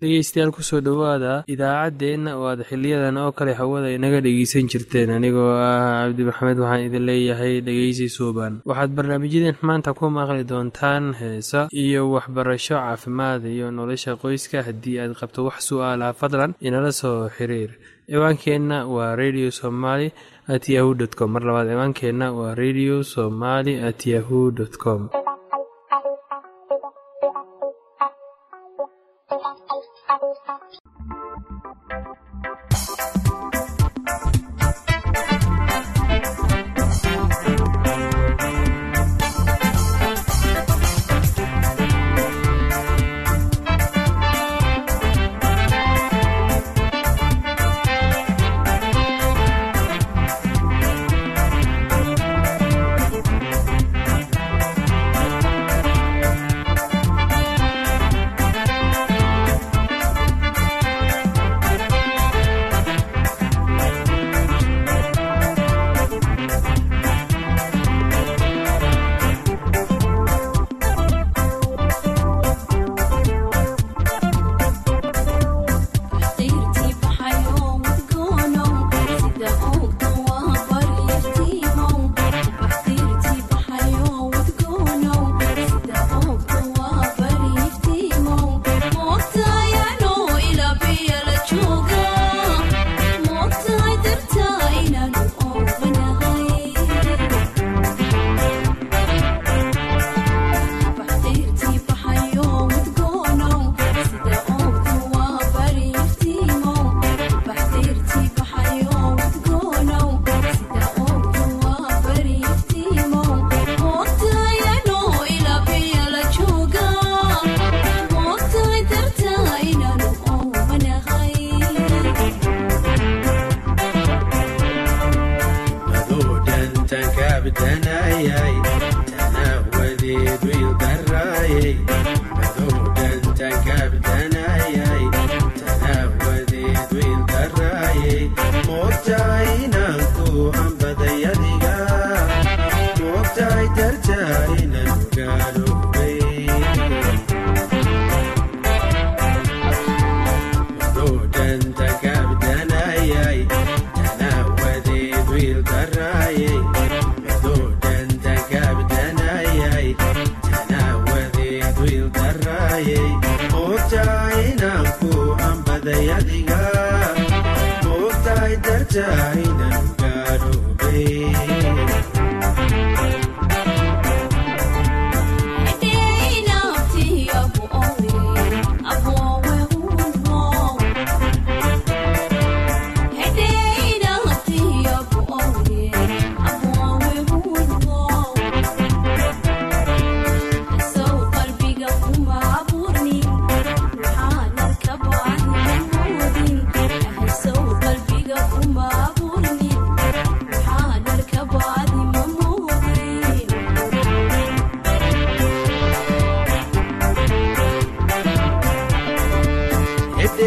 dhegeystayaal ku soo dhowaada idaacaddeenna oo aad xiliyadan oo kale hawada inaga dhegeysan jirteen. Anigoo ah cabdi maxamed waxaan idin leeyahay dhegeysi suuban. Waxaad barnaamijyadeen maanta ku maqli doontaan heesa iyo waxbarasho caafimaad iyo nolosha qoyska haddii aad qabto wax su'aalaha fadlan inala soo xiriir. Ciwaankeenna waa radio somaly at yahu t com. Mar labaad ciwaankeenna waa radio somaly at yahu dt com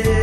day.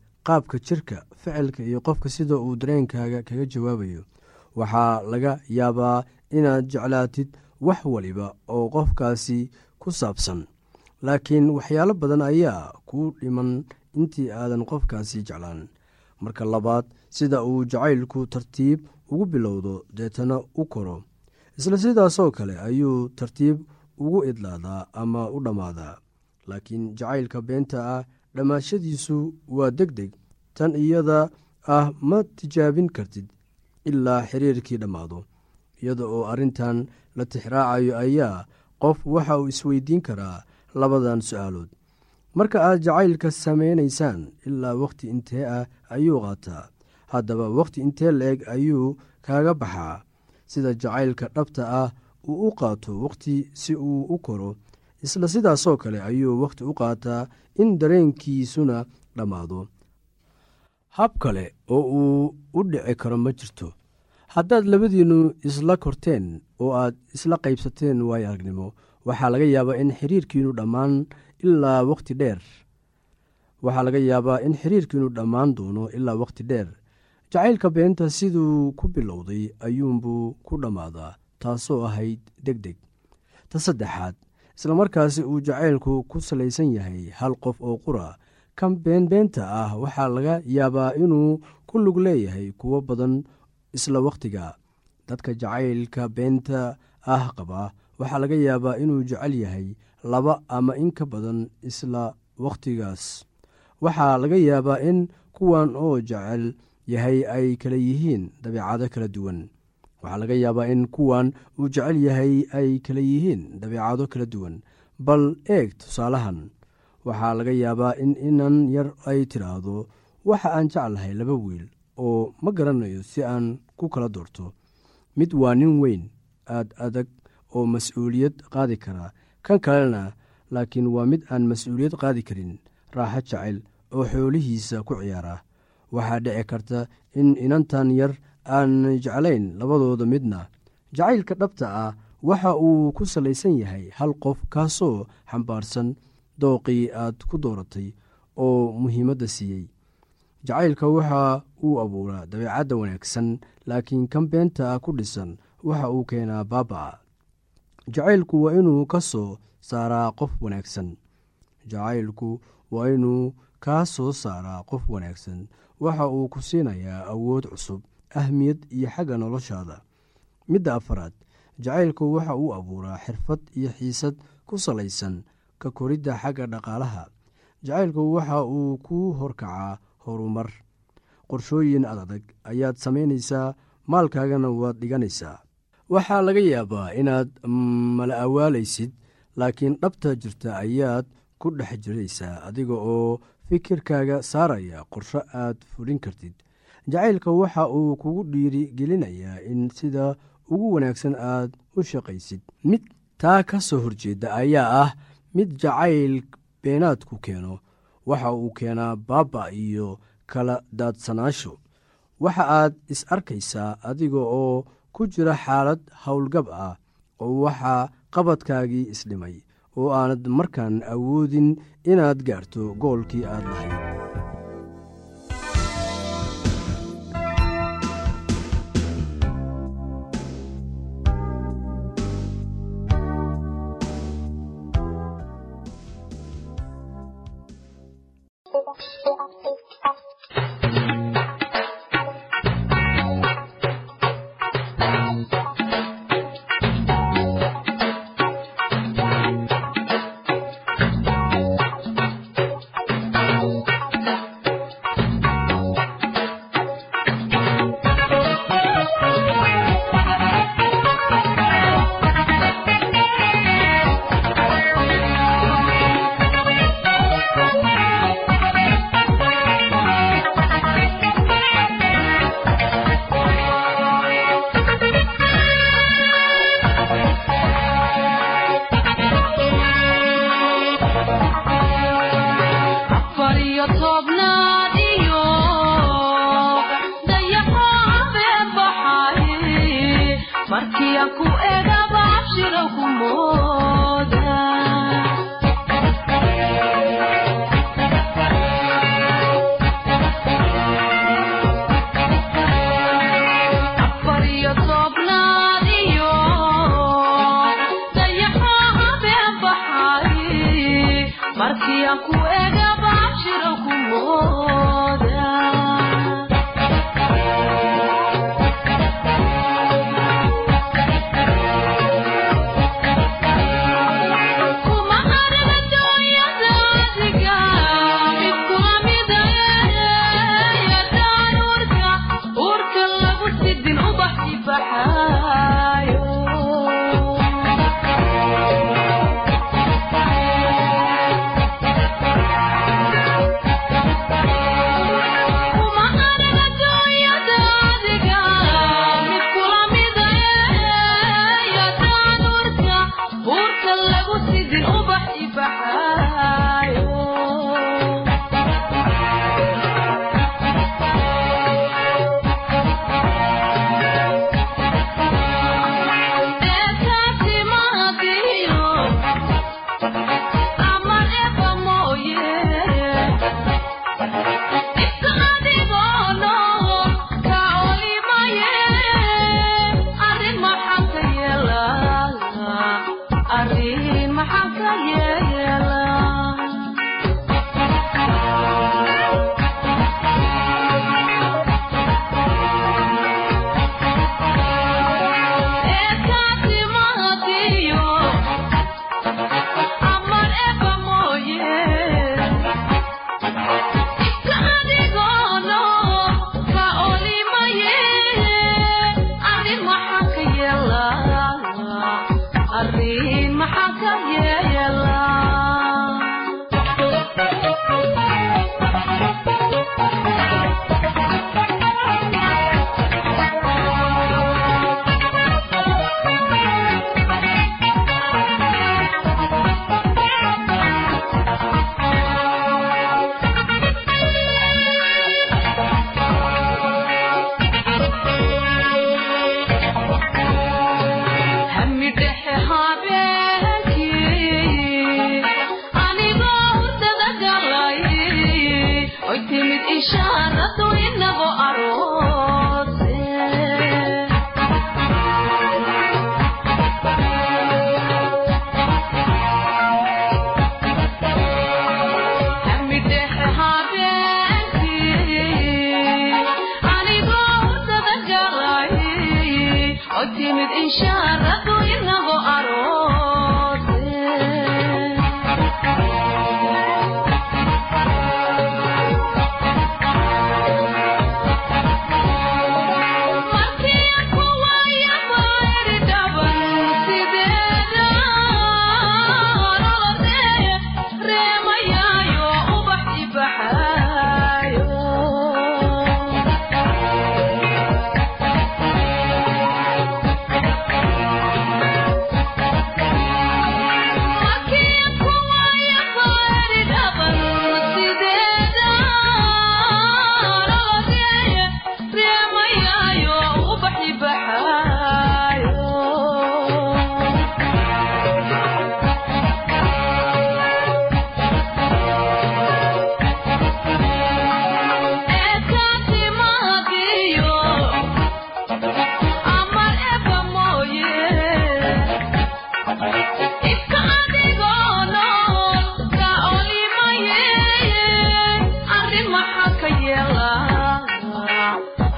qaabka jirka ficilka iyo qofka sida uu dareenkaaga kaga jawaabayo. Waxaa laga yaabaa inaad jeclaatid wax waliba oo qofkaasi ku saabsan. Laakiin waxyaalo badan ayaa kuu dhiman intii aadan qofkaasi jeclaan. Marka labaad sida uu jacaylku tartiib ugu bilowdo deetana u koro. Isla sidaasoo kale ayuu tartiib ugu idlaadaa ama u dhammaadaa laakiin jacaylka beenta ah dhammaashadiisu waa deg deg tan iyada ah ma tijaabin kartid ilaa xiriirkii dhammaado iyada oo arrintan la tixraacayo ayaa qof waxa uu isweydiin karaa labadan su'aalood. Marka aad jacaylka samaynaysaan ilaa wakhti intee ah ayuu qaataa haddaba wakhti intee la-eg ayuu kaaga baxaa. Sida jacaylka dhabta ah uu u qaato wakhti si uu u koro isla sidaasoo kale ayuu wakhti u qaataa in dareenkiisuna dhammaado hab kale oo uu u dhici karo ma jirto. Haddaad labadiinnu isla korteen oo aad isla qaybsateen waayo aragnimo. Waxaa laga yaabaa in xiriirkiinu dhammaan ilaa wakhti dheer. Waxaa laga yaabaa in xiriirkiinu dhammaan doono ilaa wakhti dheer. Jacaylka beenta siduu ku bilowday ayuunbuu ku dhammaadaa taasoo ahayd deg deg ta saddexaad islamarkaasi uu jacaylku ku salaysan yahay hal qof oo qura. Kan beenbeenta ah waxaa laga yaabaa inuu ku lug leeyahay kuwo badan isla wakhtiga dadka jacaylka beenta ah qaba waxaa laga yaabaa inuu jecel yahay laba ama in ka badan isla wakhtigaas waxaa laga yaabaa in kuwan oo jecel yahay ay kala yihiin dabeecado kala duwan waxaa laga yaabaa in kuwan uu jecel yahay ay kala yihiin dabeecado kala duwan. Bal eeg tusaalahan waxaa laga yaabaa in inan yar ay tidhaahdo waxa aan jeclahay laba wiil oo ma garanayo si aan ku kala doorto. Mid waa nin weyn aad adag oo mas'uuliyad qaadi kara. Kan kalena laakiin waa mid aan mas'uuliyad qaadi karin. Raaxo jecel oo xoolihiisa ku ciyaara. Waxaa dhici karta in inantan yar aan jeclayn labadooda midna. Jacaylka dhabta ah waxa uu ku salaysan yahay hal qof kaasoo xambaarsan dooqii aad ku dooratay oo muhiimadda siiyey. Jacaylka waxa uu abuuraa dabeecadda wanaagsan laakiin kan beenta ku dhisan waxa uu keenaa baaba'a jacaylku waa inuu ka soo saaraa qof wanaagsan. Jacaylku waa inuu kaa soo saaraa qof wanaagsan waxa uu ku siinayaa awood cusub ahmiyad iyo xagga noloshaada. Midda afaraad jacaylku waxa uu abuuraa xirfad iyo xiisad ku salaysan ka koridda xagga dhaqaalaha. Jacaylku waxa uu ku horkacaa horumar. Qorshooyin adadag ayaad samaynaysaa maalkaagana waad dhiganaysaa. Waxaa laga yaabaa inaad mala awaalaysid laakiin dhabta jirta ayaad ku dhex jiraysaa adiga oo fikirkaaga saaraya qorsho aad fulin kartid jacaylka waxa uu kugu dhiiri gelinayaa in sida ugu wanaagsan aad u shaqaysid. Mid taa ka soo horjeeda ayaa ah mid jacayl beenaadku keeno. Waxa uu keenaa baaba iyo kala daadsanaasho. Waxa aad is arkaysaa adiga oo ku jira xaalad howlgab ah oo waxaa qabadkaagii isdhimay oo aanad markaan awoodin inaad gaarto goolkii aad lahayd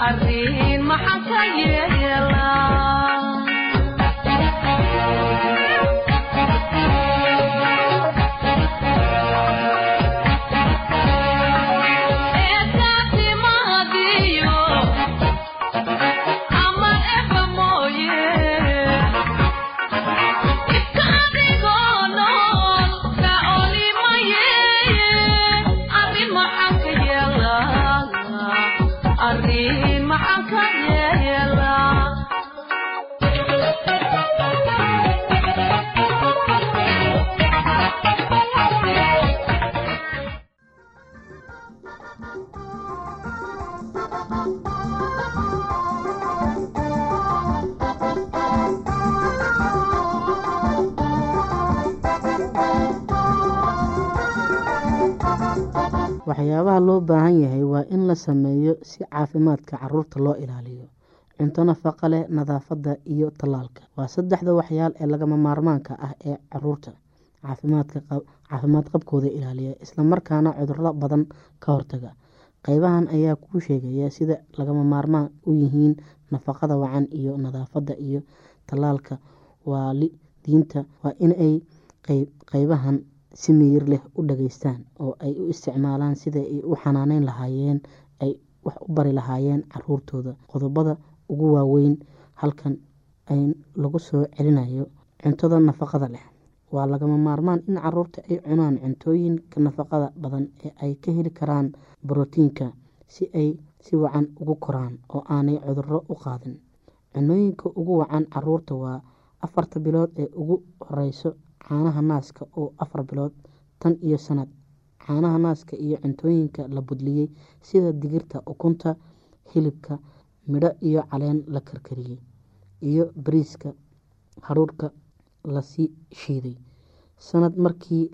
arrin maxaa ka yeelay waxyaabaha loo baahan yahay waa in la sameeyo si caafimaadka carruurta loo ilaaliyo. Cunto nafaqa leh nadaafadda iyo tallaalka. Waa saddexda waxyaal ee lagama maarmaanka ah ee carruurta caafimaad qabkooda ilaaliya islamarkaana cuduro badan ka hortaga. Qeybahan ayaa kuu sheegaya sida lagama maarmaan u yihiin nafaqada wacan iyo nadaafadda iyo tallaalka. Waalidiinta waa inay qeybahan si miyir leh u dhageystaan oo ay u isticmaalaan sida ay u xanaaneyn lahaayeen ay wax u bari lahaayeen caruurtooda. Qodobada ugu waaweyn halkan lagu soo celinayo cuntada nafaqada leh. Waa lagama maarmaan in carruurta ay cunaan cuntooyinka nafaqada badan ee ay ka heli karaan borotiinka si ay si wacan ugu koraan oo aanay cuduro u qaadin. Cunooyinka ugu wacan carruurta waa afarta bilood ee ugu horeyso caanaha naaska oo afar bilood tan iyo sanad caanaha naaska iyo cuntooyinka la budliyey sida digirta ukunta hilibka midho iyo caleen la karkariyey iyo bariiska haruurka la sii shiiday. Sanad markii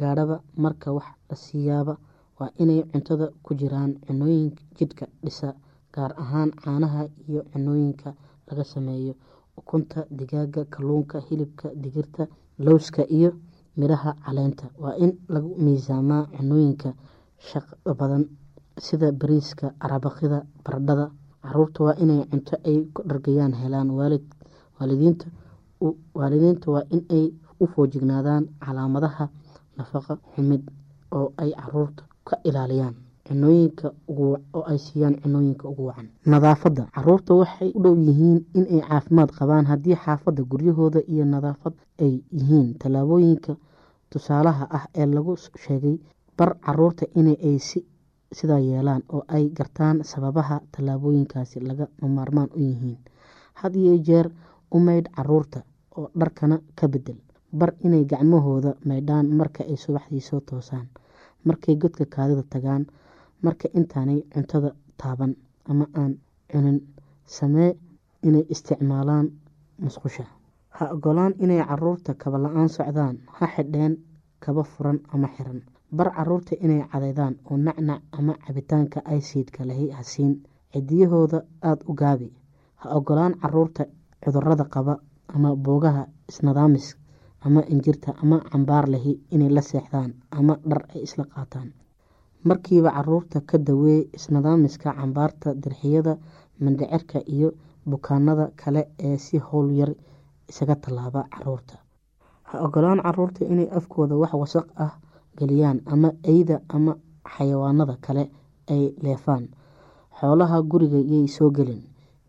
gaadhaba marka wax la siiyaaba waa inay cuntada ku jiraan cunooyinka jidhka dhisa gaar ahaan caanaha iyo cunooyinka laga sameeyo. Ukunta digaaga kalluunka hilibka digirta lowska iyo midhaha caleenta. Waa in lagu miisaamaa cunooyinka shaqo badan sida bariiska arabaqida baradhada. Caruurta waa inay cunto ay ku dhargayaan helaan waalidiinta waa inay u foojignaadaan calaamadaha nafaqa xumid oo ay carruurta ka ilaaliyaan cunooyinka oo ay siiyaan cunooyinka ugu wacan. Nadaafadda. Caruurta waxay u dhow yihiin inay caafimaad qabaan haddii xaafadda guryahooda iyo nadaafad ay yihiin. Tallaabooyinka tusaalaha ah ee lagu sheegay bar carruurta in ay sidaa yeelaan oo ay gartaan sababaha tallaabooyinkaasi laga maarmaan u yihiin. Had iyo jeer u maydh carruurta oo dharkana ka bedel bar inay gacmahooda maydhaan marka ay subaxdii soo toosaan markay godka kaadida tagaan marka intaanay cuntada taaban ama aan cunin samee inay isticmaalaan musqusha. Ha ogolaan inay carruurta kaba la'aan socdaan ha xidheen kaba furan ama xiran. Bar carruurta inay cadeydaan oo nacnac ama cabitaanka aysiidka lahi hasiin cidiyahooda aada u gaabi. Ha ogolaan carruurta cudurrada qaba ama boogaha isnadaamis ama injirta ama cambaar lahi inay la seexdaan ama dhar ay isla qaataan markiiba carruurta ka daweey isnadaamiska cambaarta dirxiyada mandhicirka iyo bukaanada kale ee si howl yar isaga tallaaba carruurta ha ogolaan carruurta inay afkooda wax wasaq ah geliyaan ama eyda ama xayawaanada kale ay leefaan. Xoolaha guriga yay soo gelin.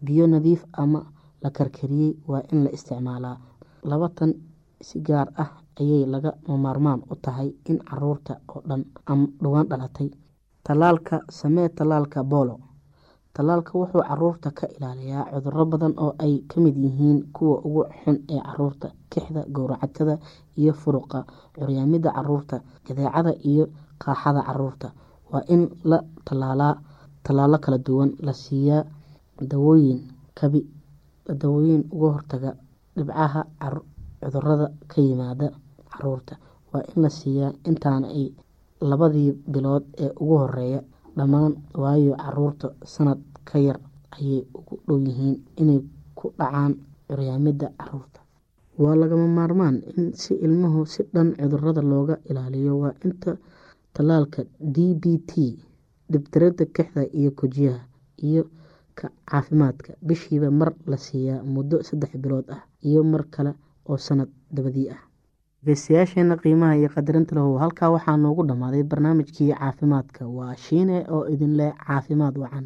Biyo nadiif ama la karkariyey waa in la isticmaalaa. Labatan si gaar ah ayay laga maarmaan u tahay in carruurta oo dhan dhowaan dhalatay. Tallaalka samee tallaalka boolo tallaalka wuxuu carruurta ka ilaaliyaa cuduro badan oo ay ka mid yihiin kuwa ugu xun ee carruurta kixda gowracatada iyo furuqa curyaamida carruurta jadeecada iyo qaaxada carruurta. Waa in la tallaalaa tallaalo kala duwan la siiyaa dawooyin kabi dawooyin uga hortaga dhibcaha cudurrada ka yimaada carruurta waa in la siiyaa intaana ay labadii bilood ee ugu horreeya dhammaan waayo carruurta sanad ka yar ayay ugu dhow yihiin inay ku dhacaan curyaamida carruurta waa lagama maarmaan in si ilmuhu si dhan cudurrada looga ilaaliyo. Waa inta tallaalka d b t dhibtirada kixda iyo kojiyaha iyo ka caafimaadka. Bishiiba mar la siiyaa muddo saddex bilood ah iyo mar kale oo sanad dabadii ah dhegeystayaasheena qiimaha iyo qadarinta lahu. Halkaa waxaa noogu dhammaaday barnaamijkii caafimaadka. Waa shiine oo idin leh caafimaad wacan